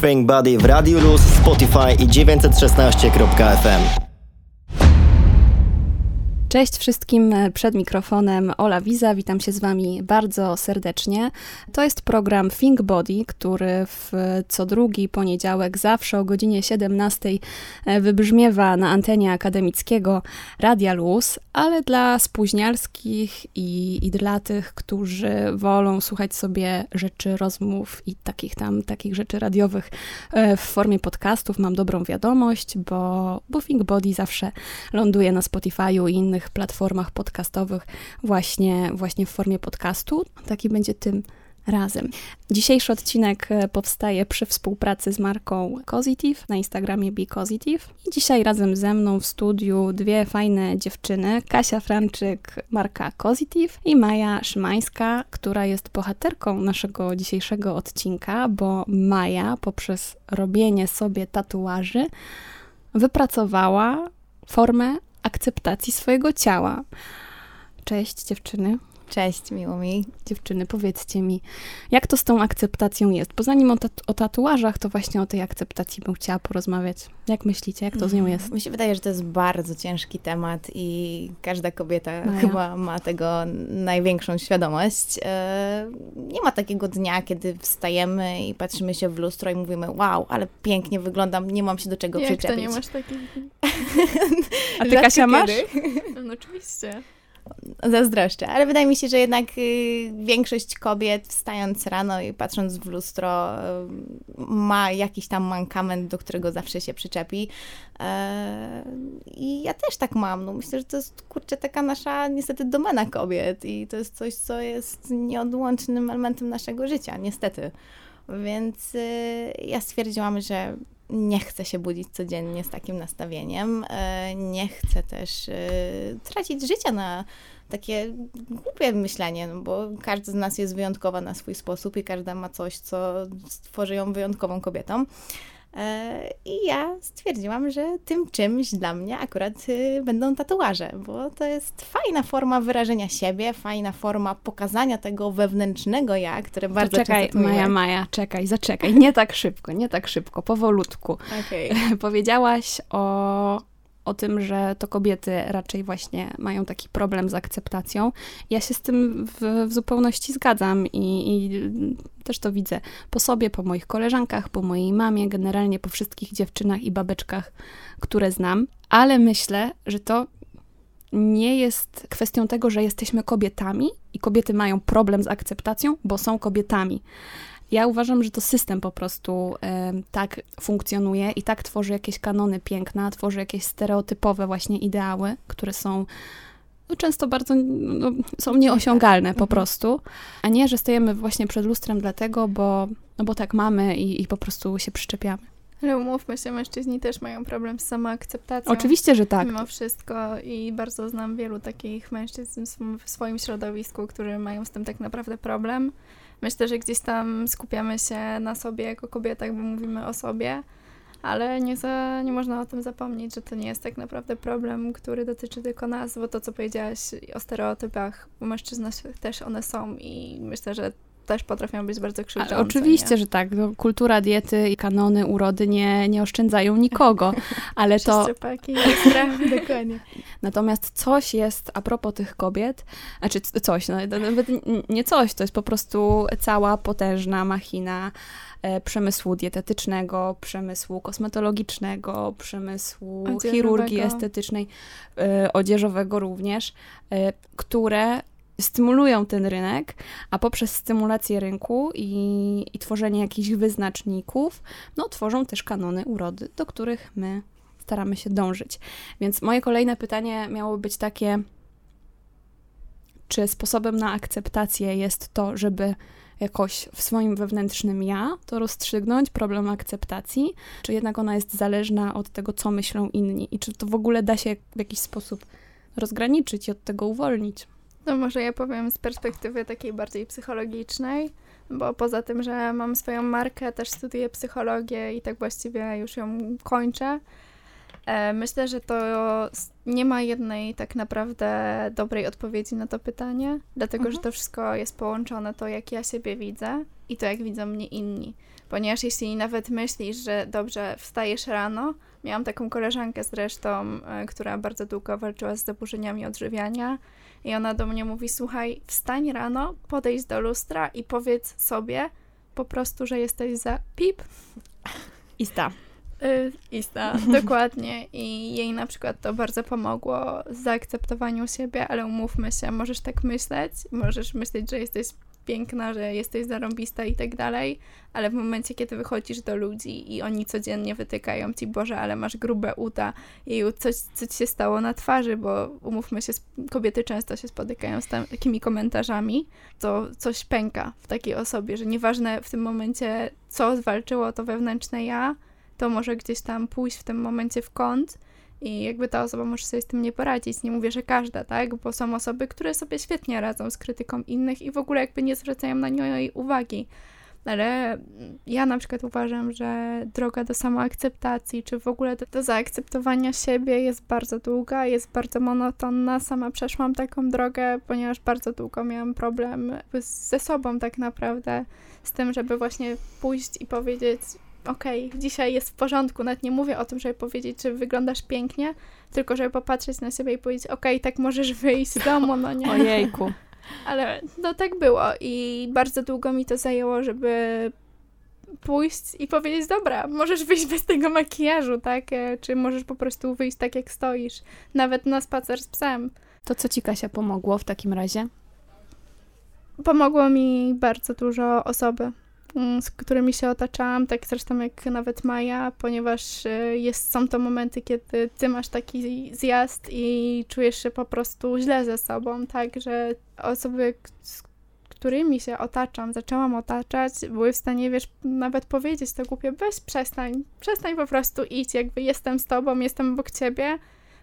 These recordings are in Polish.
Think Body w Radio Luz, Spotify i 916.fm. Cześć wszystkim przed mikrofonem Ola Wiza, witam się z Wami bardzo serdecznie. To jest program Think Body, który w co drugi poniedziałek zawsze o godzinie 17 e, wybrzmiewa na antenie akademickiego Radia Luz, ale dla spóźnialskich i, i dla tych, którzy wolą słuchać sobie rzeczy, rozmów i takich tam, takich rzeczy radiowych e, w formie podcastów, mam dobrą wiadomość, bo, bo Think Body zawsze ląduje na Spotify'u i innych innych platformach podcastowych właśnie, właśnie w formie podcastu. Taki będzie tym razem. Dzisiejszy odcinek e, powstaje przy współpracy z marką Positive na Instagramie Be Positive. I dzisiaj razem ze mną w studiu dwie fajne dziewczyny, Kasia Franczyk, marka Positive i Maja Szymańska, która jest bohaterką naszego dzisiejszego odcinka, bo Maja poprzez robienie sobie tatuaży wypracowała formę akceptacji swojego ciała. Cześć dziewczyny. Cześć, miło mi. Dziewczyny, powiedzcie mi, jak to z tą akceptacją jest? Bo zanim o, o tatuażach, to właśnie o tej akceptacji bym chciała porozmawiać. Jak myślicie, jak to z nią mhm. jest? Mi się wydaje, że to jest bardzo ciężki temat i każda kobieta no chyba ma tego największą świadomość. E, nie ma takiego dnia, kiedy wstajemy i patrzymy się w lustro i mówimy, wow, ale pięknie wyglądam, nie mam się do czego jak przyczepić. to nie masz takich A ty, Kasia, masz? No oczywiście zazdroszczę, ale wydaje mi się, że jednak y, większość kobiet wstając rano i patrząc w lustro y, ma jakiś tam mankament, do którego zawsze się przyczepi. E, I ja też tak mam. No myślę, że to jest kurczę taka nasza niestety domena kobiet i to jest coś, co jest nieodłącznym elementem naszego życia, niestety. Więc y, ja stwierdziłam, że nie chcę się budzić codziennie z takim nastawieniem. E, nie chcę też e, tracić życia na takie głupie myślenie, no bo każdy z nas jest wyjątkowa na swój sposób i każda ma coś, co stworzy ją wyjątkową kobietą. E, I ja stwierdziłam, że tym czymś dla mnie akurat y, będą tatuaże, bo to jest fajna forma wyrażenia siebie, fajna forma pokazania tego wewnętrznego ja, które to bardzo czekaj, często Maja, Maja, czekaj, zaczekaj, nie tak szybko, nie tak szybko, powolutku. Okay. Powiedziałaś o o tym, że to kobiety raczej właśnie mają taki problem z akceptacją. Ja się z tym w, w zupełności zgadzam i, i, też to widzę po sobie, po moich koleżankach, po mojej mamie, generalnie po wszystkich dziewczynach i babeczkach, które znam, ale myślę, że to nie jest kwestią tego, że jesteśmy kobietami i kobiety mają problem z akceptacją, bo są kobietami. Ja uważam, że to system po prostu y, tak funkcjonuje i tak tworzy jakieś kanony piękna, tworzy jakieś stereotypowe właśnie ideały, które są no, często bardzo no, są nieosiągalne po mhm. prostu, a nie, że stajemy właśnie przed lustrem dlatego, bo, no bo tak mamy i, i po prostu się przyczepiamy. Ale umówmy się, mężczyźni też mają problem z samoakceptacją. Oczywiście, że tak. Mimo wszystko i bardzo znam wielu takich mężczyzn w swoim środowisku, którzy mają z tym tak naprawdę problem myślę, że gdzieś tam skupiamy się na sobie jako kobietach, bo mówimy o sobie, ale nie, za, nie można o tym zapomnieć, że to nie jest tak naprawdę problem, który dotyczy tylko nas, bo to, co powiedziałaś o stereotypach u mężczyzn też one są i myślę, że też potrafią być bardzo krzywdzące. Ale oczywiście, nie? że tak. No, kultura diety i kanony urody nie, nie oszczędzają nikogo, ale to... dokładnie. Natomiast coś jest, a propos tych kobiet, znaczy coś, no, nawet nie coś, to jest po prostu cała potężna machina e, przemysłu dietetycznego, przemysłu kosmetologicznego, przemysłu chirurgii estetycznej, e, odzieżowego również, e, które stymulują ten rynek, a poprzez stymulację rynku i, i tworzenie jakichś wyznaczników, no tworzą też kanony urody, do których my staramy się dążyć. Więc moje kolejne pytanie miało być takie, czy sposobem na akceptację jest to, żeby jakoś w swoim wewnętrznym ja to rozstrzygnąć, problem akceptacji, czy jednak ona jest zależna od tego, co myślą inni i czy to w ogóle da się w jakiś sposób rozgraniczyć i od tego uwolnić? No może ja powiem z perspektywy takiej bardziej psychologicznej, bo poza tym, że mam swoją markę, też studiuję psychologię i tak właściwie już ją kończę. E, myślę, że to nie ma jednej tak naprawdę dobrej odpowiedzi na to pytanie, dlatego mhm. że to wszystko jest połączone, to jak ja siebie widzę i to, jak widzą mnie inni. Ponieważ jeśli nawet myślisz, że dobrze wstajesz rano, miałam taką koleżankę zresztą, e, która bardzo długo walczyła z zaburzeniami odżywiania i ona do mnie mówi, słuchaj, wstań rano, podejdź do lustra i powiedz sobie po prostu, że jesteś za pip, Ista. Y, Ista, dokładnie. I jej na przykład to bardzo pomogło w zaakceptowaniu siebie, ale umówmy się, możesz tak myśleć, możesz myśleć, że jesteś piękna, że jesteś zarąbista i tak dalej, ale w momencie, kiedy wychodzisz do ludzi i oni codziennie wytykają ci, Boże, ale masz grube uda i coś, co ci się stało na twarzy, bo umówmy się, kobiety często się spotykają z takimi komentarzami, to coś pęka w takiej osobie, że nieważne w tym momencie, co zwalczyło to wewnętrzne ja, to może gdzieś tam pójść w tym momencie w kąt i jakby ta osoba może sobie z tym nie poradzić. Nie mówię, że każda, tak? Bo są osoby, które sobie świetnie radzą z krytyką innych i w ogóle jakby nie zwracają na nią jej uwagi. Ale ja na przykład uważam, że droga do samoakceptacji, czy w ogóle do, do zaakceptowania siebie jest bardzo długa, jest bardzo monotonna. Sama przeszłam taką drogę, ponieważ bardzo długo miałam problem ze sobą tak naprawdę, z tym, żeby właśnie pójść i powiedzieć, okej, okay, dzisiaj jest w porządku, nawet nie mówię o tym, żeby powiedzieć, że wyglądasz pięknie, tylko żeby popatrzeć na siebie i powiedzieć, okej, okay, tak możesz wyjść z domu, no nie? Ojejku. Ale no tak było i bardzo długo mi to zajęło, żeby pójść i powiedzieć, dobra, możesz wyjść bez tego makijażu, tak? E, czy możesz po prostu wyjść tak, jak stoisz, nawet na spacer z psem. To co ci, Kasia, pomogło w takim razie? Pomogło mi bardzo dużo osoby. Mm, z którymi się otaczałam, tak zresztą jak nawet Maja, ponieważ y, jest, są to momenty, kiedy ty masz taki zjazd i czujesz się po prostu źle ze sobą, tak, że osoby, z którymi się otaczam, zaczęłam otaczać, były w stanie, wiesz, nawet powiedzieć to głupie, weź przestań, przestań po prostu idź, jakby jestem z tobą, jestem obok ciebie,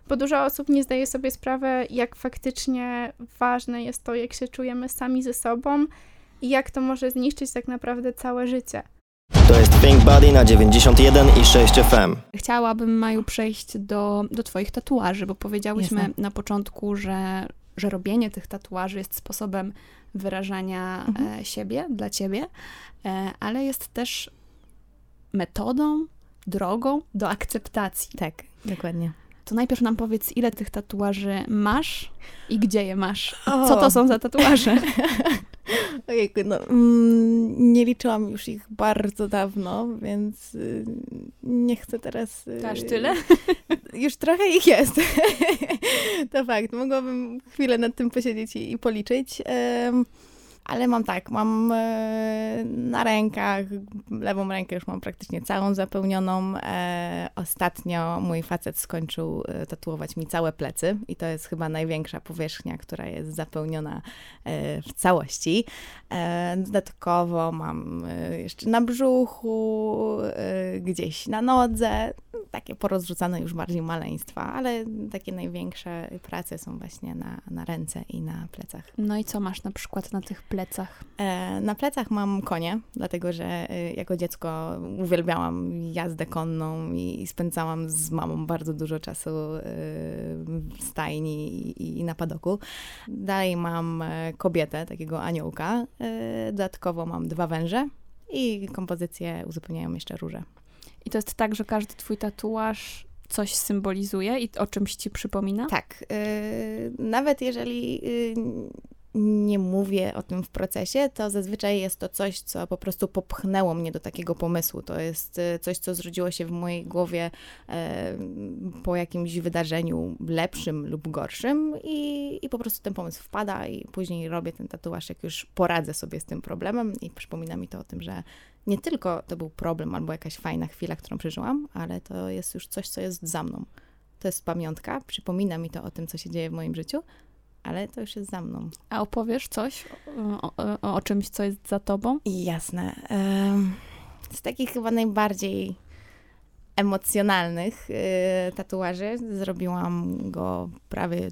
bo dużo osób nie zdaje sobie sprawy, jak faktycznie ważne jest to, jak się czujemy sami ze sobą i jak to może zniszczyć tak naprawdę całe życie. To jest Think Body na 91 i 6 FM. Chciałabym, Maju, przejść do, do Twoich tatuaży, bo powiedziałyśmy Jasne. na początku, że, że robienie tych tatuaży jest sposobem wyrażania mhm. e, siebie dla Ciebie, e, ale jest też metodą, drogą do akceptacji. Tak, dokładnie. To najpierw nam powiedz, ile tych tatuaży masz i gdzie je masz? Co to są za tatuaże? Ojejku, no mm, nie liczyłam już ich bardzo dawno, więc y, nie chcę teraz... Y, Aż tyle? Już trochę ich jest. to fakt, mogłabym chwilę nad tym posiedzieć i, i policzyć. Ale mam tak, mam e, na rękach, lewą rękę już mam praktycznie całą zapełnioną. E, ostatnio mój facet skończył e, tatuować mi całe plecy i to jest chyba największa powierzchnia, która jest zapełniona w całości. Dodatkowo mam jeszcze na brzuchu, gdzieś na nodze, takie porozrzucane już bardziej maleństwa, ale takie największe prace są właśnie na, na ręce i na plecach. No i co masz na przykład na tych plecach? E, na plecach mam konie, dlatego że e, jako dziecko uwielbiałam jazdę konną i spędzałam z mamą bardzo dużo czasu e, w stajni i, na padoku. Dalej mam kobietę, takiego aniołka. Dodatkowo mam dwa węże i kompozycję uzupełniają jeszcze róże. I to jest tak, że każdy twój tatuaż coś symbolizuje i o czymś ci przypomina? Tak. Yy, nawet jeżeli yy, nie mówię o tym w procesie, to zazwyczaj jest to coś, co po prostu popchnęło mnie do takiego pomysłu. To jest y, coś, co zrodziło się w mojej głowie e, po jakimś wydarzeniu lepszym lub gorszym i, i po prostu ten pomysł wpada i później robię ten tatuaż, jak już poradzę sobie z tym problemem i przypomina mi to o tym, że nie tylko to był problem albo jakaś fajna chwila, którą przeżyłam, ale to jest już coś, co jest za mną. To jest pamiątka, przypomina mi to o tym, co się dzieje w moim życiu, ale to już jest za mną. A opowiesz coś o, o, o czymś, co jest za tobą? Jasne. Z takich chyba najbardziej emocjonalnych y, tatuaży zrobiłam go prawie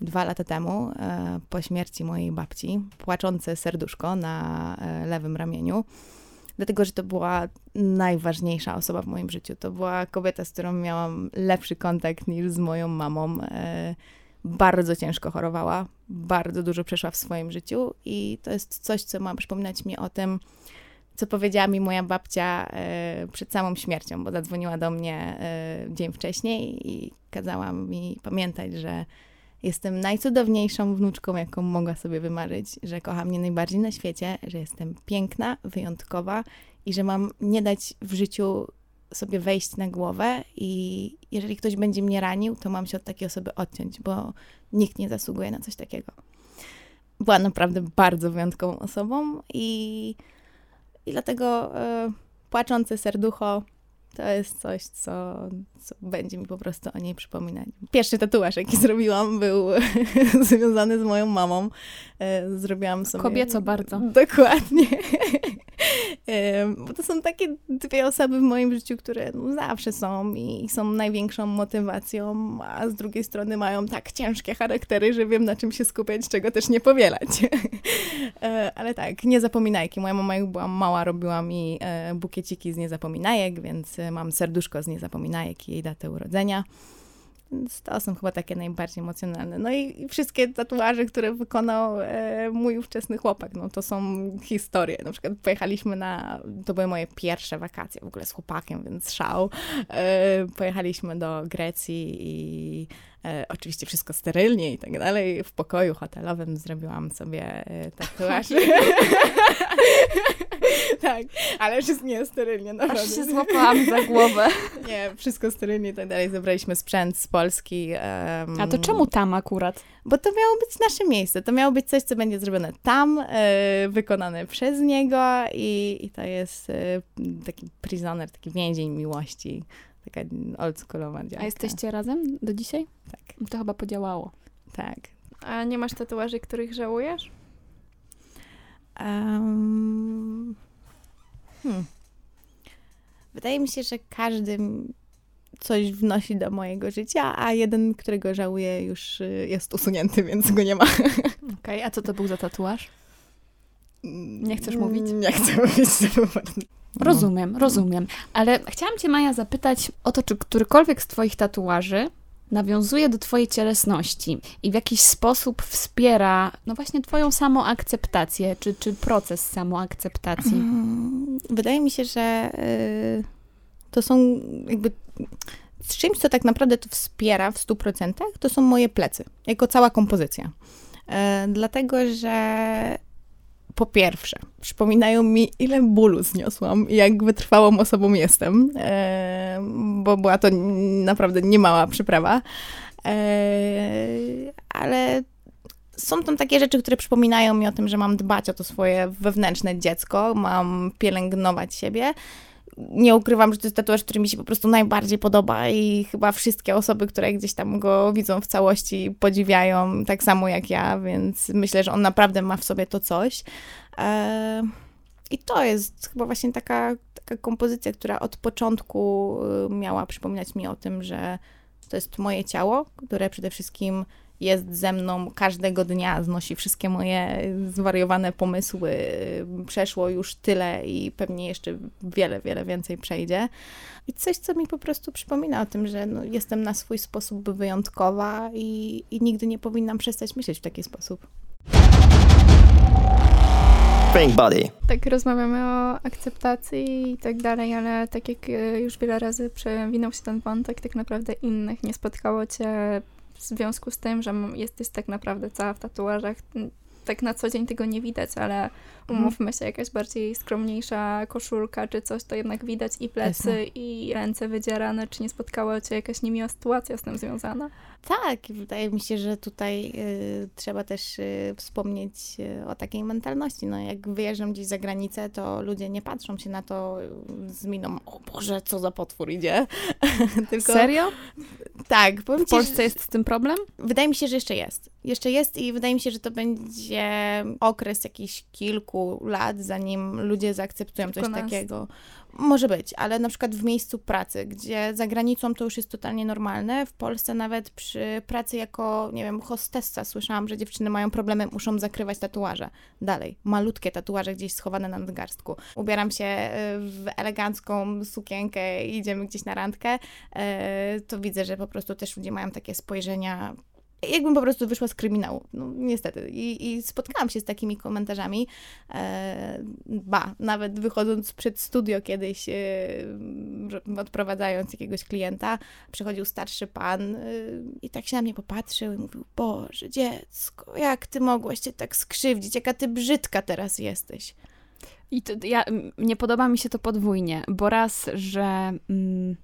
dwa lata temu, e, po śmierci mojej babci, płaczące serduszko na e, lewym ramieniu. Dlatego, że to była najważniejsza osoba w moim życiu. To była kobieta, z którą miałam lepszy kontakt niż z moją mamą. Bardzo ciężko chorowała, bardzo dużo przeszła w swoim życiu i to jest coś, co ma przypominać mi o tym, co powiedziała mi moja babcia e, przed samą śmiercią, bo zadzwoniła do mnie e, dzień wcześniej i kazała mi pamiętać, że jestem najcudowniejszą wnuczką, jaką mogła sobie wymarzyć, że kocha mnie najbardziej na świecie, że jestem piękna, wyjątkowa i że mam nie dać w życiu sobie wejść na głowę i jeżeli ktoś będzie mnie ranił, to mam się od takiej osoby odciąć, bo nikt nie zasługuje na coś takiego. Była naprawdę bardzo wyjątkową osobą i, i dlatego e, płaczące serducho to jest coś, co, co będzie mi po prostu o niej przypominać. Pierwszy tatuaż, jaki zrobiłam, był związany z moją mamą. E, Zrobiłam sobie... Kobieco bardzo. Dokładnie. Em, Bo to są takie dwie osoby w moim życiu, które no, zawsze są i są największą motywacją, a z drugiej strony mają tak ciężkie charaktery, że wiem na czym się skupiać, czego też nie powielać. E, Ale tak, niezapominajki. Moja mama jak byłam mała, robiła mi e, bukieciki z niezapominajek, więc e, mam serduszko z niezapominajek i jej datę urodzenia. Więc to są chyba takie najbardziej emocjonalne. No i, i wszystkie tatuaże, które wykonał e, mój ówczesny chłopak, no to są historie. Na przykład pojechaliśmy na, to były moje pierwsze wakacje w ogóle z chłopakiem, więc szał. E, pojechaliśmy do Grecji i e, oczywiście wszystko sterylnie i tak dalej. W pokoju hotelowym zrobiłam sobie e, tatuaż. tak, ale wszystko nie sterylnie, naprawdę. Aż się złapałam za głowę. Nie, wszystko sterylnie i tak dalej. Zabraliśmy sprzęt z Polski. em, A to czemu tam akurat? Bo to miało być nasze miejsce. To miało być coś, co będzie zrobione tam, e, wykonane przez niego i, i to jest e, taki prisoner, taki więzień miłości. Taka oldschoolowa działka. A jesteście razem do dzisiaj? Tak, To chyba podziałało. tak. A nie masz tatuaży, których żałujesz? Em, hmm. Wydaje mi się, że każdy coś wnosi do mojego życia, a jeden, którego żałuję, już y, jest usunięty, więc go nie ma. Okej, a co to był za tatuaż? Nie chcesz mówić? Nie chcę mówić. bardzo- Rozumiem, rozumiem. Ale chciałam cię, Maja, zapytać o to, czy którykolwiek z twoich tatuaży nawiązuje do twojej cielesności i w jakiś sposób wspiera, no właśnie, twoją samoakceptację, czy, czy proces samoakceptacji. Mm, Wydaje mi się, że y, to są jakby z czymś, co tak naprawdę to wspiera w 100%, to są moje plecy, jako cała kompozycja. E, dlatego, że po pierwsze, przypominają mi, ile bólu zniosłam i jak wytrwałą osobą jestem, e, bo była to naprawdę niemała przyprawa. E, ale są tam takie rzeczy, które przypominają mi o tym, że mam dbać o to swoje wewnętrzne dziecko, mam pielęgnować siebie. Nie ukrywam, że to jest tatuaż, który mi się po prostu najbardziej podoba i chyba wszystkie osoby, które gdzieś tam go widzą w całości, podziwiają tak samo jak ja, więc myślę, że on naprawdę ma w sobie to coś. E, I to jest chyba właśnie taka, taka kompozycja, która od początku y, miała przypominać mi o tym, że to jest moje ciało, które przede wszystkim jest ze mną każdego dnia, znosi wszystkie moje zwariowane pomysły. Przeszło już tyle i pewnie jeszcze wiele, wiele więcej przejdzie. I coś, co mi po prostu przypomina o tym, że no, jestem na swój sposób wyjątkowa i, i nigdy nie powinnam przestać myśleć w taki sposób. Pink Body. Tak rozmawiamy o akceptacji i tak dalej, ale tak jak e, już wiele razy przewinął się ten wątek, tak naprawdę innych nie spotkało cię w związku z tym, że jesteś tak naprawdę cała w tatuażach. Tak na co dzień tego nie widać, ale umówmy się, jakaś bardziej skromniejsza koszulka czy coś, to jednak widać i plecy, Jasne. i ręce wydzierane. Czy nie spotkała cię jakaś niemiła sytuacja z tym związana? Tak, wydaje mi się, że tutaj y, trzeba też y, wspomnieć y, o takiej mentalności. No, jak wyjeżdżam gdzieś za granicę, to ludzie nie patrzą się na to y, z miną, o Boże, co za potwór idzie. Tylko, Serio? Tak, powiem W ci, Polsce że- jest z tym problem? Wydaje mi się, że jeszcze jest. Jeszcze jest i wydaje mi się, że to będzie okres jakichś kilku lat, zanim ludzie zaakceptują coś Kilkunastu. takiego. Może być, ale na przykład w miejscu pracy, gdzie za granicą to już jest totalnie normalne. W Polsce nawet przy pracy jako, nie wiem, hostessa słyszałam, że dziewczyny mają problemy, muszą zakrywać tatuaże. Dalej, malutkie tatuaże gdzieś schowane na nadgarstku. Ubieram się y, w elegancką sukienkę i idziemy gdzieś na randkę, y, to widzę, że po prostu też ludzie mają takie spojrzenia jakbym po prostu wyszła z kryminału. No niestety. I, i spotkałam się z takimi komentarzami. E, ba, nawet wychodząc przed studio kiedyś, e, odprowadzając jakiegoś klienta, przychodził starszy pan e, i tak się na mnie popatrzył i mówił, Boże, dziecko, jak ty mogłaś cię tak skrzywdzić, jaka ty brzydka teraz jesteś. I to, ja, nie podoba mi się to podwójnie, bo raz, że mm,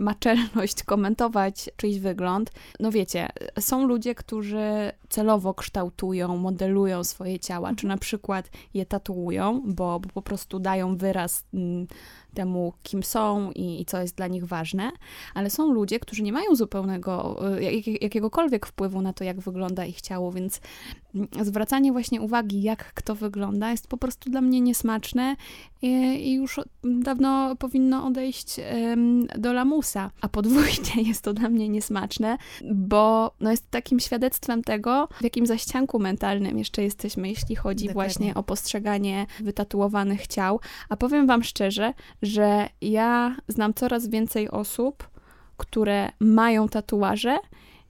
ma czelność komentować czyjś wygląd. No wiecie, są ludzie, którzy celowo kształtują, modelują swoje ciała, czy na przykład je tatuują, bo, bo po prostu dają wyraz mm, temu, kim są i, i, co jest dla nich ważne, ale są ludzie, którzy nie mają zupełnego, e, jak, jakiegokolwiek wpływu na to, jak wygląda ich ciało, więc mm, zwracanie właśnie uwagi, jak kto wygląda, jest po prostu dla mnie niesmaczne i, i już dawno powinno odejść do lamusa. A podwójnie jest to dla mnie niesmaczne, bo no, jest takim świadectwem tego, w jakim zaścianku mentalnym jeszcze jesteśmy, jeśli chodzi Dokładnie. właśnie o postrzeganie wytatuowanych ciał. A powiem wam szczerze, że ja znam coraz więcej osób, które mają tatuaże,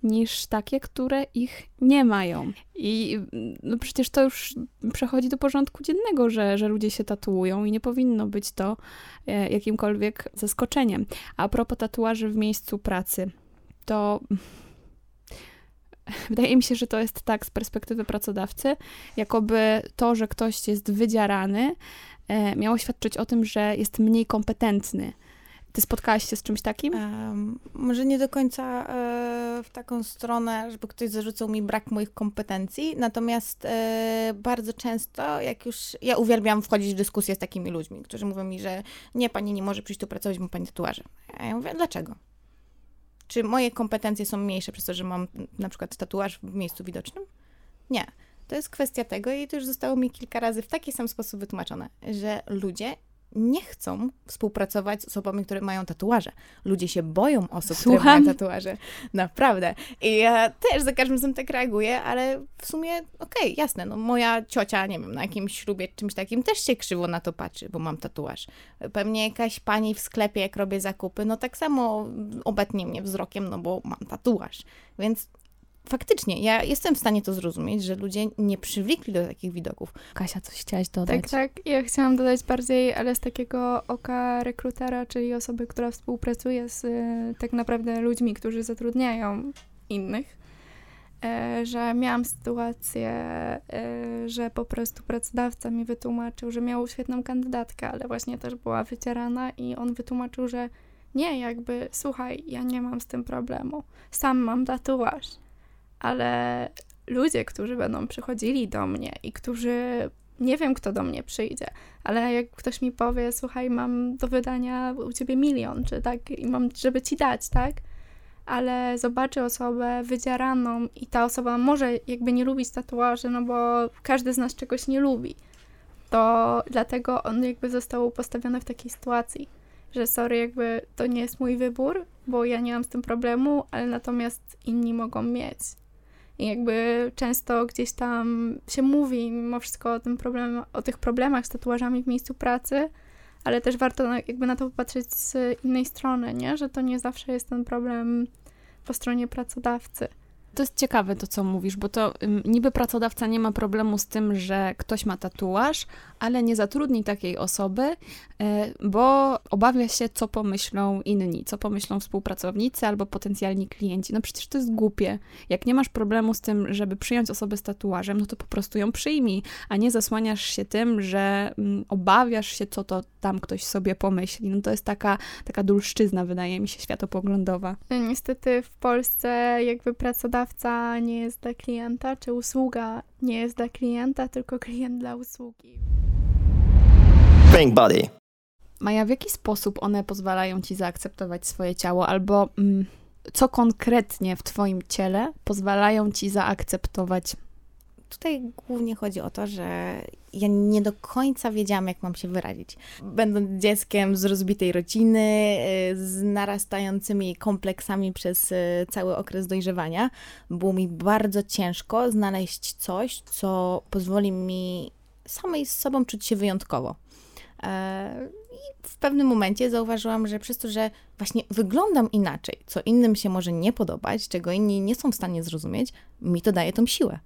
niż takie, które ich nie mają. I no przecież to już przechodzi do porządku dziennego, że, że ludzie się tatuują i nie powinno być to e, jakimkolwiek zaskoczeniem. A propos tatuaży w miejscu pracy, to wydaje mi się, że to jest tak z perspektywy pracodawcy, jakoby to, że ktoś jest wydzierany, E, miało świadczyć o tym, że jest mniej kompetentny. Ty spotkałaś się z czymś takim? Um, może nie do końca e, w taką stronę, żeby ktoś zarzucał mi brak moich kompetencji, natomiast e, bardzo często, jak już ja uwielbiam wchodzić w dyskusję z takimi ludźmi, którzy mówią mi, że nie, pani nie może przyjść tu pracować, bo pani tatuaże. A ja mówię, dlaczego? Czy moje kompetencje są mniejsze przez to, że mam na przykład tatuaż w miejscu widocznym? Nie. To jest kwestia tego i to już zostało mi kilka razy w taki sam sposób wytłumaczone, że ludzie nie chcą współpracować z osobami, które mają tatuaże. Ludzie się boją osób, Słucham? które mają tatuaże. Naprawdę. I ja też za każdym razem tak reaguję, ale w sumie okej, okay, jasne, no moja ciocia, nie wiem, na jakimś ślubie czymś takim też się krzywo na to patrzy, bo mam tatuaż. Pewnie jakaś pani w sklepie, jak robię zakupy, no tak samo obetnie mnie wzrokiem, no bo mam tatuaż. Więc faktycznie, ja jestem w stanie to zrozumieć, że ludzie nie przywykli do takich widoków. Kasia, coś chciałaś dodać? Tak, tak. Ja chciałam dodać bardziej, ale z takiego oka rekrutera, czyli osoby, która współpracuje z y, tak naprawdę ludźmi, którzy zatrudniają innych, e, że miałam sytuację, e, że po prostu pracodawca mi wytłumaczył, że miał świetną kandydatkę, ale właśnie też była wycierana i on wytłumaczył, że nie, jakby, słuchaj, ja nie mam z tym problemu. Sam mam tatuaż ale ludzie, którzy będą przychodzili do mnie i którzy nie wiem, kto do mnie przyjdzie, ale jak ktoś mi powie, słuchaj, mam do wydania u ciebie milion, czy tak, i mam, żeby ci dać, tak? Ale zobaczy osobę wydzieraną i ta osoba może jakby nie lubić tatuaży, no bo każdy z nas czegoś nie lubi. To dlatego on jakby został postawiony w takiej sytuacji, że sorry, jakby to nie jest mój wybór, bo ja nie mam z tym problemu, ale natomiast inni mogą mieć. I jakby często gdzieś tam się mówi mimo wszystko o tym problem, o tych problemach z tatuażami w miejscu pracy, ale też warto na, jakby na to popatrzeć z innej strony, nie? Że to nie zawsze jest ten problem po stronie pracodawcy. To jest ciekawe to, co mówisz, bo to niby pracodawca nie ma problemu z tym, że ktoś ma tatuaż, ale nie zatrudni takiej osoby, e, bo obawia się, co pomyślą inni, co pomyślą współpracownicy albo potencjalni klienci. No przecież to jest głupie. Jak nie masz problemu z tym, żeby przyjąć osobę z tatuażem, no to po prostu ją przyjmij, a nie zasłaniasz się tym, że obawiasz się, co to tam ktoś sobie pomyśli. No to jest taka, taka dulszczyzna, wydaje mi się, światopoglądowa. Niestety w Polsce jakby pracodawca sprzedawca nie jest dla klienta, czy usługa nie jest dla klienta, tylko klient dla usługi. Pink Body. Maja, w jaki sposób one pozwalają ci zaakceptować swoje ciało, albo mm, co konkretnie w twoim ciele pozwalają ci zaakceptować Tutaj głównie chodzi o to, że ja nie do końca wiedziałam, jak mam się wyrazić. Będąc dzieckiem z rozbitej rodziny, y, z narastającymi kompleksami przez y, cały okres dojrzewania, było mi bardzo ciężko znaleźć coś, co pozwoli mi samej z sobą czuć się wyjątkowo. E, I w pewnym momencie zauważyłam, że przez to, że właśnie wyglądam inaczej, co innym się może nie podobać, czego inni nie są w stanie zrozumieć, mi to daje tą siłę.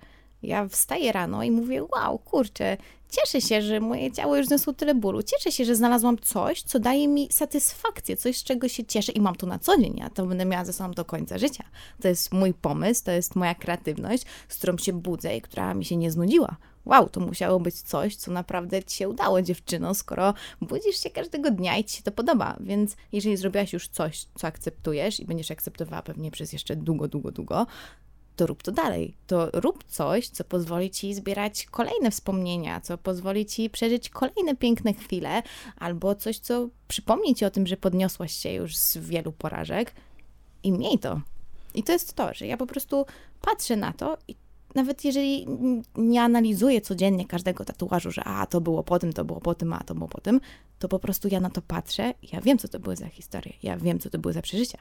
Ja wstaję rano i mówię, wow, kurczę, cieszę się, że moje ciało już zniosło tyle bólu. Cieszę się, że znalazłam coś, co daje mi satysfakcję, coś, z czego się cieszę i mam to na co dzień. Ja to będę miała ze sobą do końca życia. To jest mój pomysł, to jest moja kreatywność, z którą się budzę i która mi się nie znudziła. Wow, to musiało być coś, co naprawdę ci się udało, dziewczyno, skoro budzisz się każdego dnia i ci się to podoba. Więc jeżeli zrobiłaś już coś, co akceptujesz i będziesz akceptowała pewnie przez jeszcze długo, długo, długo, to rób to dalej. To rób coś, co pozwoli ci zbierać kolejne wspomnienia, co pozwoli ci przeżyć kolejne piękne chwile, albo coś, co przypomni ci o tym, że podniosłaś się już z wielu porażek i miej to. I to jest to, że ja po prostu patrzę na to i nawet jeżeli nie analizuję codziennie każdego tatuażu, że a, to było po tym, to było po tym, a, to było po tym, to po prostu ja na to patrzę ja wiem, co to były za historie, ja wiem, co to były za przeżycia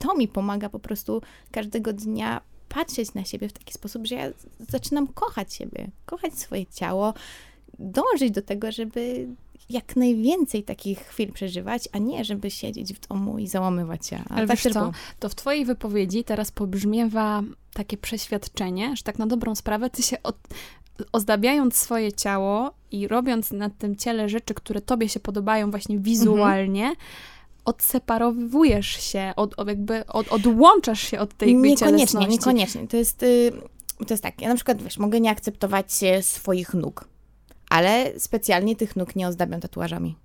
to mi pomaga po prostu każdego dnia patrzeć na siebie w taki sposób, że ja zaczynam kochać siebie, kochać swoje ciało, dążyć do tego, żeby jak najwięcej takich chwil przeżywać, a nie żeby siedzieć w domu i załamywać się. Ale tak wiesz co, to w twojej wypowiedzi teraz pobrzmiewa takie przeświadczenie, że tak na dobrą sprawę ty się od, ozdabiając swoje ciało i robiąc na tym ciele rzeczy, które tobie się podobają właśnie wizualnie, Mhm. Odseparowujesz się, od, jakby od, odłączasz się od tej Niekoniecznie, niekoniecznie. To jest, y, to jest tak, ja na przykład, wiesz, mogę nie akceptować e, swoich nóg, ale specjalnie tych nóg nie ozdabiam tatuażami.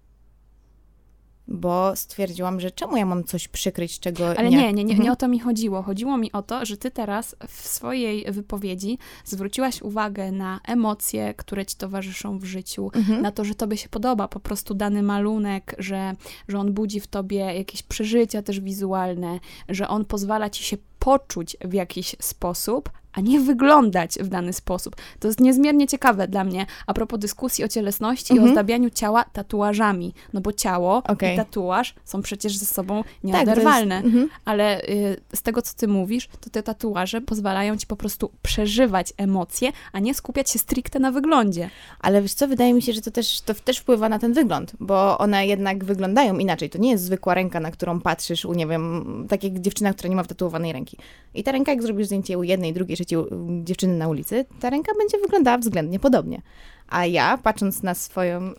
Bo stwierdziłam, że czemu ja mam coś przykryć, czego Ale nie... nie, nie, nie, nie Mhm. o to mi chodziło. Chodziło mi o to, że ty teraz w swojej wypowiedzi zwróciłaś uwagę na emocje, które ci towarzyszą w życiu, Mhm. na to, że tobie się podoba po prostu dany malunek, że, że on budzi w tobie jakieś przeżycia też wizualne, że on pozwala ci się poczuć w jakiś sposób, a nie wyglądać w dany sposób. To jest niezmiernie ciekawe dla mnie a propos dyskusji o cielesności i Mhm. ozdabianiu ciała tatuażami. No bo ciało Okej. i tatuaż są przecież ze sobą Tak, nieoderwalne. jest- mhm. Ale y, z tego, co ty mówisz, to te tatuaże pozwalają ci po prostu przeżywać emocje, a nie skupiać się stricte na wyglądzie. Ale wiesz co, wydaje mi się, że to też, to też wpływa na ten wygląd, bo one jednak wyglądają inaczej. To nie jest zwykła ręka, na którą patrzysz u, nie wiem, tak jak dziewczyna, która nie ma wtatuowanej ręki. I ta ręka, jak zrobisz zdjęcie u jednej, drugiej, trzeciej u- dziewczyny na ulicy, ta ręka będzie wyglądała względnie podobnie. A ja, patrząc na swoją...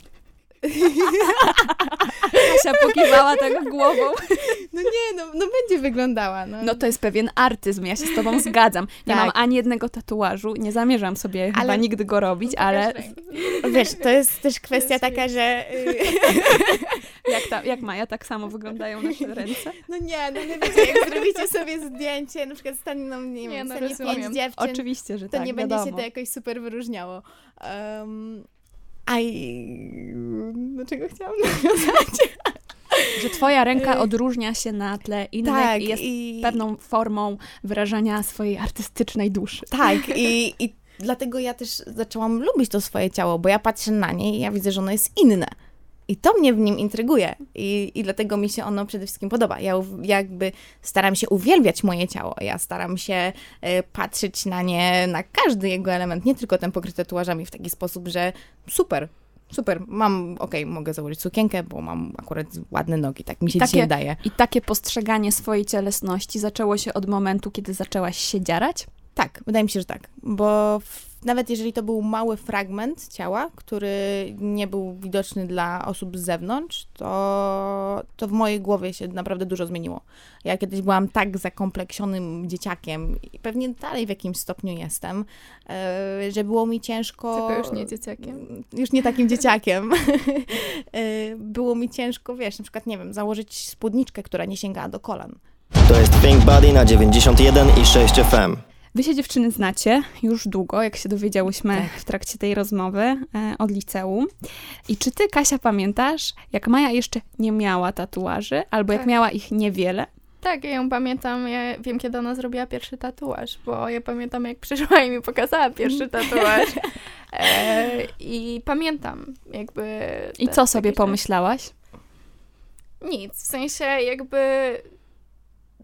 Kasia pokiwała tak głową. No nie, no, no będzie wyglądała. No, No to jest pewien artyzm, ja się z tobą zgadzam. Nie Tak. mam ani jednego tatuażu, nie zamierzam sobie chyba Ale- nigdy go robić, ale Wiesz, to jest też kwestia taka, że... y, jak, ta, jak Maja, tak samo wyglądają nasze ręce. No nie, no nie wiecie, jak zrobicie sobie zdjęcie, na przykład stanie nam, nie, Nie, wiem, no pięć dziewczyn, Oczywiście, że to tak, nie będzie się wiadomo. to jakoś super wyróżniało. Um, a i... Do czego chciałam nawiązać? Że twoja ręka Y, odróżnia się na tle innych tak, i jest i... pewną formą wyrażania swojej artystycznej duszy. Tak, i, i dlatego ja też zaczęłam lubić to swoje ciało, bo ja patrzę na nie i ja widzę, że ono jest inne. I to mnie w nim intryguje i, i dlatego mi się ono przede wszystkim podoba. Ja jakby staram się uwielbiać moje ciało, ja staram się e, patrzeć na nie, na każdy jego element, nie tylko ten pokryty tatuażami w taki sposób, że super, super, mam, okej, mogę założyć sukienkę, bo mam akurat ładne nogi, tak mi się Takie- dzisiaj wydaje. I takie postrzeganie swojej cielesności zaczęło się od momentu, kiedy zaczęłaś się dziarać? Tak, wydaje mi się, że tak, bo w, nawet jeżeli to był mały fragment ciała, który nie był widoczny dla osób z zewnątrz, to, to w mojej głowie się naprawdę dużo zmieniło. Ja kiedyś byłam tak zakompleksionym dzieciakiem i pewnie dalej w jakimś stopniu jestem, e, że było mi ciężko... Tylko już nie dzieciakiem. Już nie takim dzieciakiem. E, było mi ciężko, wiesz, na przykład, nie wiem, założyć spódniczkę, która nie sięgała do kolan. To jest Think Buddy na 91 i 6 FM. Wy się dziewczyny znacie już długo, jak się dowiedziałyśmy Tak. w trakcie tej rozmowy e, od liceum. I czy ty, Kasia, pamiętasz, jak Maja jeszcze nie miała tatuaży, albo jak Tak. miała ich niewiele? Tak, ja ją pamiętam, ja wiem kiedy ona zrobiła pierwszy tatuaż, bo ja pamiętam jak przyszła i mi pokazała pierwszy tatuaż. E, I pamiętam jakby... I co sobie pomyślałaś? Nic, w sensie jakby...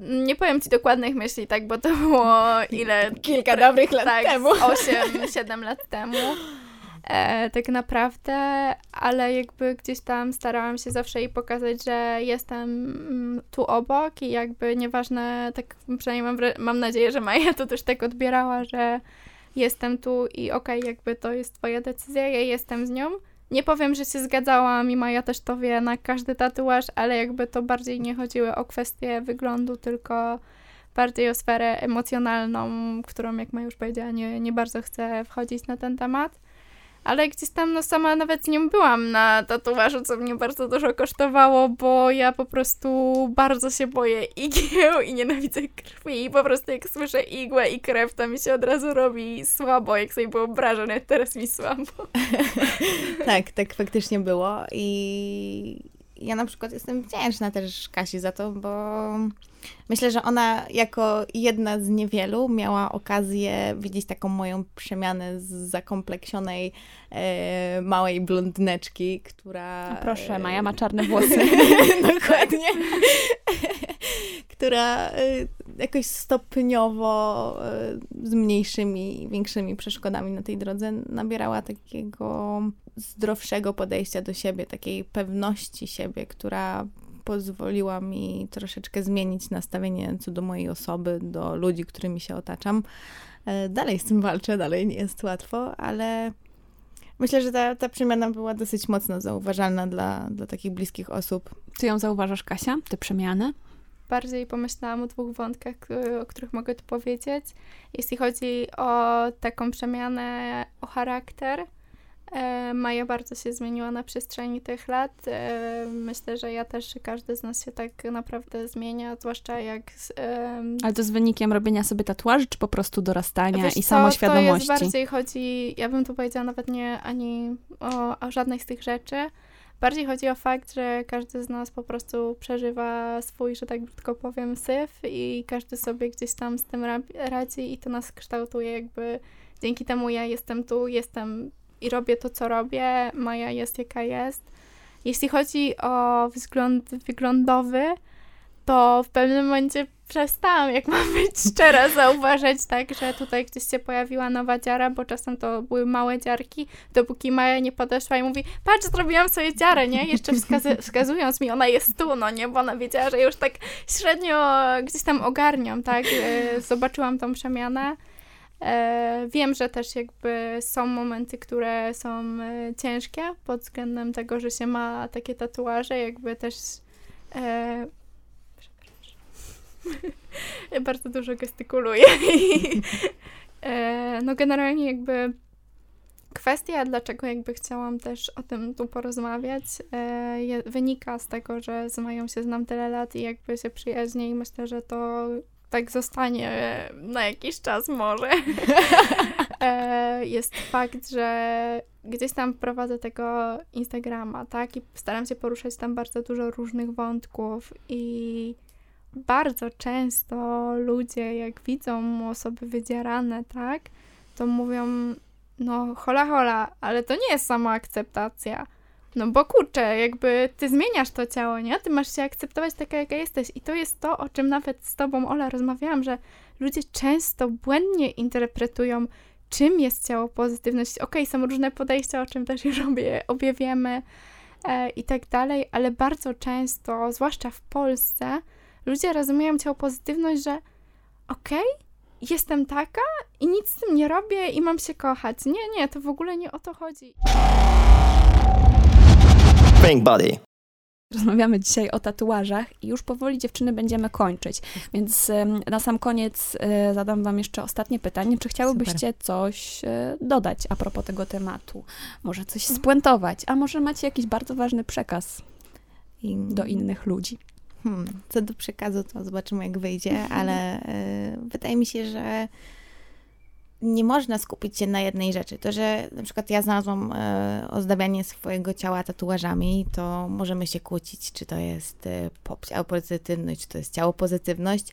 Nie powiem ci dokładnych myśli, tak, bo to było ile... Kilka dobrych lat tak, temu. 8-7 lat temu. e, tak naprawdę, ale jakby gdzieś tam starałam się zawsze jej pokazać, że jestem mm, tu obok i jakby nieważne, tak przynajmniej mam, mam nadzieję, że Maja to też tak odbierała, że jestem tu i okej, jakby to jest twoja decyzja, ja jestem z nią. Nie powiem, że się zgadzałam i Maja też to wie na każdy tatuaż, ale jakby to bardziej nie chodziło o kwestię wyglądu, tylko bardziej o sferę emocjonalną, którą, jak Maja już powiedziała, nie, nie bardzo chcę wchodzić na ten temat. Ale gdzieś tam, no sama nawet z nią byłam na tatuażu, co mnie bardzo dużo kosztowało, bo ja po prostu bardzo się boję igieł i nienawidzę krwi i po prostu jak słyszę igłę i krew, to mi się od razu robi słabo, jak sobie wyobrażam, nawet teraz mi słabo. tak, tak faktycznie było i ja na przykład jestem wdzięczna też Kasi za to, bo myślę, że ona jako jedna z niewielu miała okazję widzieć taką moją przemianę z zakompleksionej e, małej blondyneczki, która... No proszę, Maja ma czarne włosy. Dokładnie. która e, jakoś stopniowo e, z mniejszymi, większymi przeszkodami na tej drodze nabierała takiego zdrowszego podejścia do siebie, takiej pewności siebie, która pozwoliła mi troszeczkę zmienić nastawienie co do mojej osoby, do ludzi, którymi się otaczam. E, dalej z tym walczę, dalej nie jest łatwo, ale myślę, że ta, ta przemiana była dosyć mocno zauważalna dla, dla takich bliskich osób. Ty ją zauważasz, Kasia? Te przemiany? Bardziej pomyślałam o dwóch wątkach, k- o których mogę tu powiedzieć. Jeśli chodzi o taką przemianę, o charakter, e, Maja bardzo się zmieniła na przestrzeni tych lat. E, myślę, że ja też, że każdy z nas się tak naprawdę zmienia, zwłaszcza jak... z- Ale to z wynikiem robienia sobie tatuaży, czy po prostu dorastania Wiesz i co, samoświadomości? To jest bardziej chodzi, ja bym tu powiedziała nawet nie ani o, o żadnej z tych rzeczy. Bardziej chodzi o fakt, że każdy z nas po prostu przeżywa swój, że tak brzydko powiem, syf i każdy sobie gdzieś tam z tym ra- radzi i to nas kształtuje jakby dzięki temu ja jestem tu, jestem i robię to, co robię, Maja jest jaka jest. Jeśli chodzi o wzgląd wyglądowy, to w pewnym momencie przestałam, jak mam być szczera, zauważać tak, że tutaj gdzieś się pojawiła nowa dziara, bo czasem to były małe dziarki, dopóki Maja nie podeszła i mówi, patrz, zrobiłam sobie dziarę, nie? Jeszcze wskazy- wskazując mi, ona jest tu, no nie? Bo ona wiedziała, że już tak średnio gdzieś tam ogarniam, tak? E, Zobaczyłam tą przemianę. E, Wiem, że też jakby są momenty, które są e, ciężkie pod względem tego, że się ma takie tatuaże, jakby też e, bardzo dużo gestykuluję. No generalnie jakby kwestia, dlaczego jakby chciałam też o tym tu porozmawiać, wynika z tego, że z Mają się znam tyle lat i jakby się przyjaźnię i myślę, że to tak zostanie na jakiś czas może. e, jest fakt, że gdzieś tam prowadzę tego Instagrama, tak? I staram się poruszać tam bardzo dużo różnych wątków i bardzo często ludzie, jak widzą osoby wydzierane, tak, to mówią, no hola hola, ale to nie jest samoakceptacja. No bo kurczę, jakby ty zmieniasz to ciało, nie? Ty masz się akceptować taka, jaka jesteś. I to jest to, o czym nawet z tobą, Ola, rozmawiałam, że ludzie często błędnie interpretują, czym jest ciało pozytywność. Okej, są różne podejścia, o czym też już obie, obie wiemy e, i tak dalej, ale bardzo często, zwłaszcza w Polsce, ludzie rozumieją ciało pozytywność, że okej, jestem taka i nic z tym nie robię i mam się kochać. Nie, nie, to w ogóle nie o to chodzi. Pink Body. Rozmawiamy dzisiaj o tatuażach i już powoli dziewczyny będziemy kończyć. Więc na sam koniec e, zadam wam jeszcze ostatnie pytanie. Czy chciałybyście coś e, dodać a propos tego tematu? Może coś spuentować, a może macie jakiś bardzo ważny przekaz do innych ludzi? Hmm, co do przekazu, to zobaczymy, jak wyjdzie, ale y, wydaje mi się, że nie można skupić się na jednej rzeczy. To, że na przykład ja znalazłam y, ozdabianie swojego ciała tatuażami, to możemy się kłócić, czy to jest ciało pozytywność, czy to jest ciało pozytywność.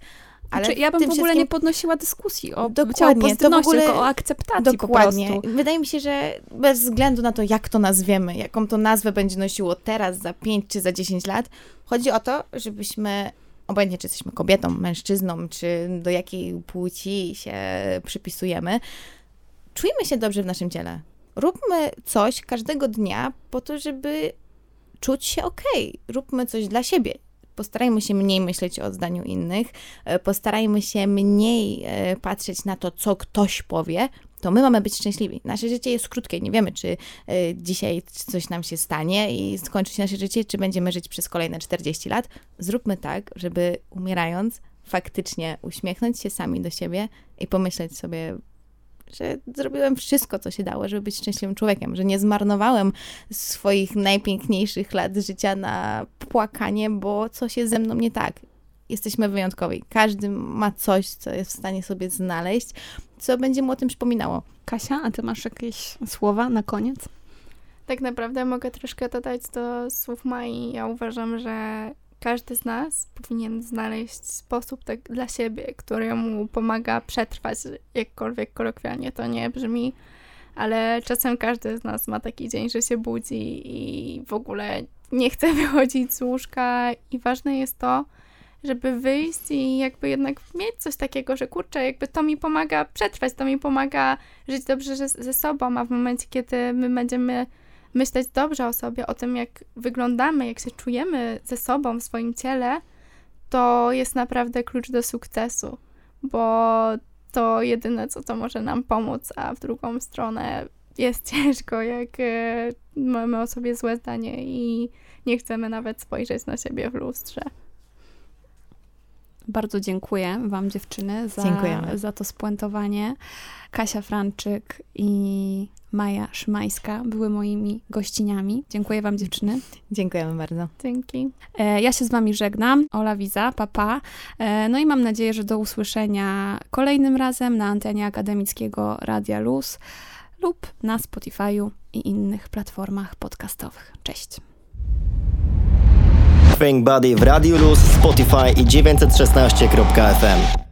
Ale Znaczy, ja bym w ogóle wszystkim- nie podnosiła dyskusji o Dokładnie, ciało w pozytywności, ogóle- tylko o akceptacji Dokładnie. Wydaje mi się, że bez względu na to, jak to nazwiemy, jaką to nazwę będzie nosiło teraz, za 5 czy za 10 lat, chodzi o to, żebyśmy, obojętnie czy jesteśmy kobietą, mężczyzną, czy do jakiej płci się przypisujemy, czujemy się dobrze w naszym ciele. Róbmy coś każdego dnia po to, żeby czuć się ok. Róbmy coś dla siebie. Postarajmy się mniej myśleć o zdaniu innych, e, postarajmy się mniej e, patrzeć na to, co ktoś powie. To my mamy być szczęśliwi. Nasze życie jest krótkie. Nie wiemy, czy e, dzisiaj coś nam się stanie i skończy się nasze życie, czy będziemy żyć przez kolejne 40 lat. Zróbmy tak, żeby umierając, faktycznie uśmiechnąć się sami do siebie i pomyśleć sobie, że zrobiłem wszystko, co się dało, żeby być szczęśliwym człowiekiem, że nie zmarnowałem swoich najpiękniejszych lat życia na płakanie, bo coś jest ze mną nie tak. Jesteśmy wyjątkowi. Każdy ma coś, co jest w stanie sobie znaleźć, co będzie mu o tym przypominało. Kasia, a ty masz jakieś słowa na koniec? Tak naprawdę mogę troszkę dodać do słów Mai. Ja uważam, że każdy z nas powinien znaleźć sposób tak dla siebie, który mu pomaga przetrwać, jakkolwiek kolokwialnie to nie brzmi, ale czasem każdy z nas ma taki dzień, że się budzi i w ogóle nie chce wychodzić z łóżka i ważne jest to, żeby wyjść i jakby jednak mieć coś takiego, że kurczę, jakby to mi pomaga przetrwać, to mi pomaga żyć dobrze ze sobą, a w momencie, kiedy my będziemy myśleć dobrze o sobie, o tym, jak wyglądamy, jak się czujemy ze sobą w swoim ciele, to jest naprawdę klucz do sukcesu, bo to jedyne, co to może nam pomóc, a w drugą stronę jest ciężko, jak e, mamy o sobie złe zdanie i nie chcemy nawet spojrzeć na siebie w lustrze. Bardzo dziękuję Wam, dziewczyny, za, za to spuentowanie. Kasia Franczyk i Maja Szymańska były moimi gościniami. Dziękuję Wam, dziewczyny. Dziękujemy bardzo. Dzięki. E, ja się z Wami żegnam. Ola Wiza, papa. E, no i mam nadzieję, że do usłyszenia kolejnym razem na antenie akademickiego Radia Luz lub na Spotify'u i innych platformach podcastowych. Cześć. Think Buddy w Radiu Luz, Spotify i 916.fm.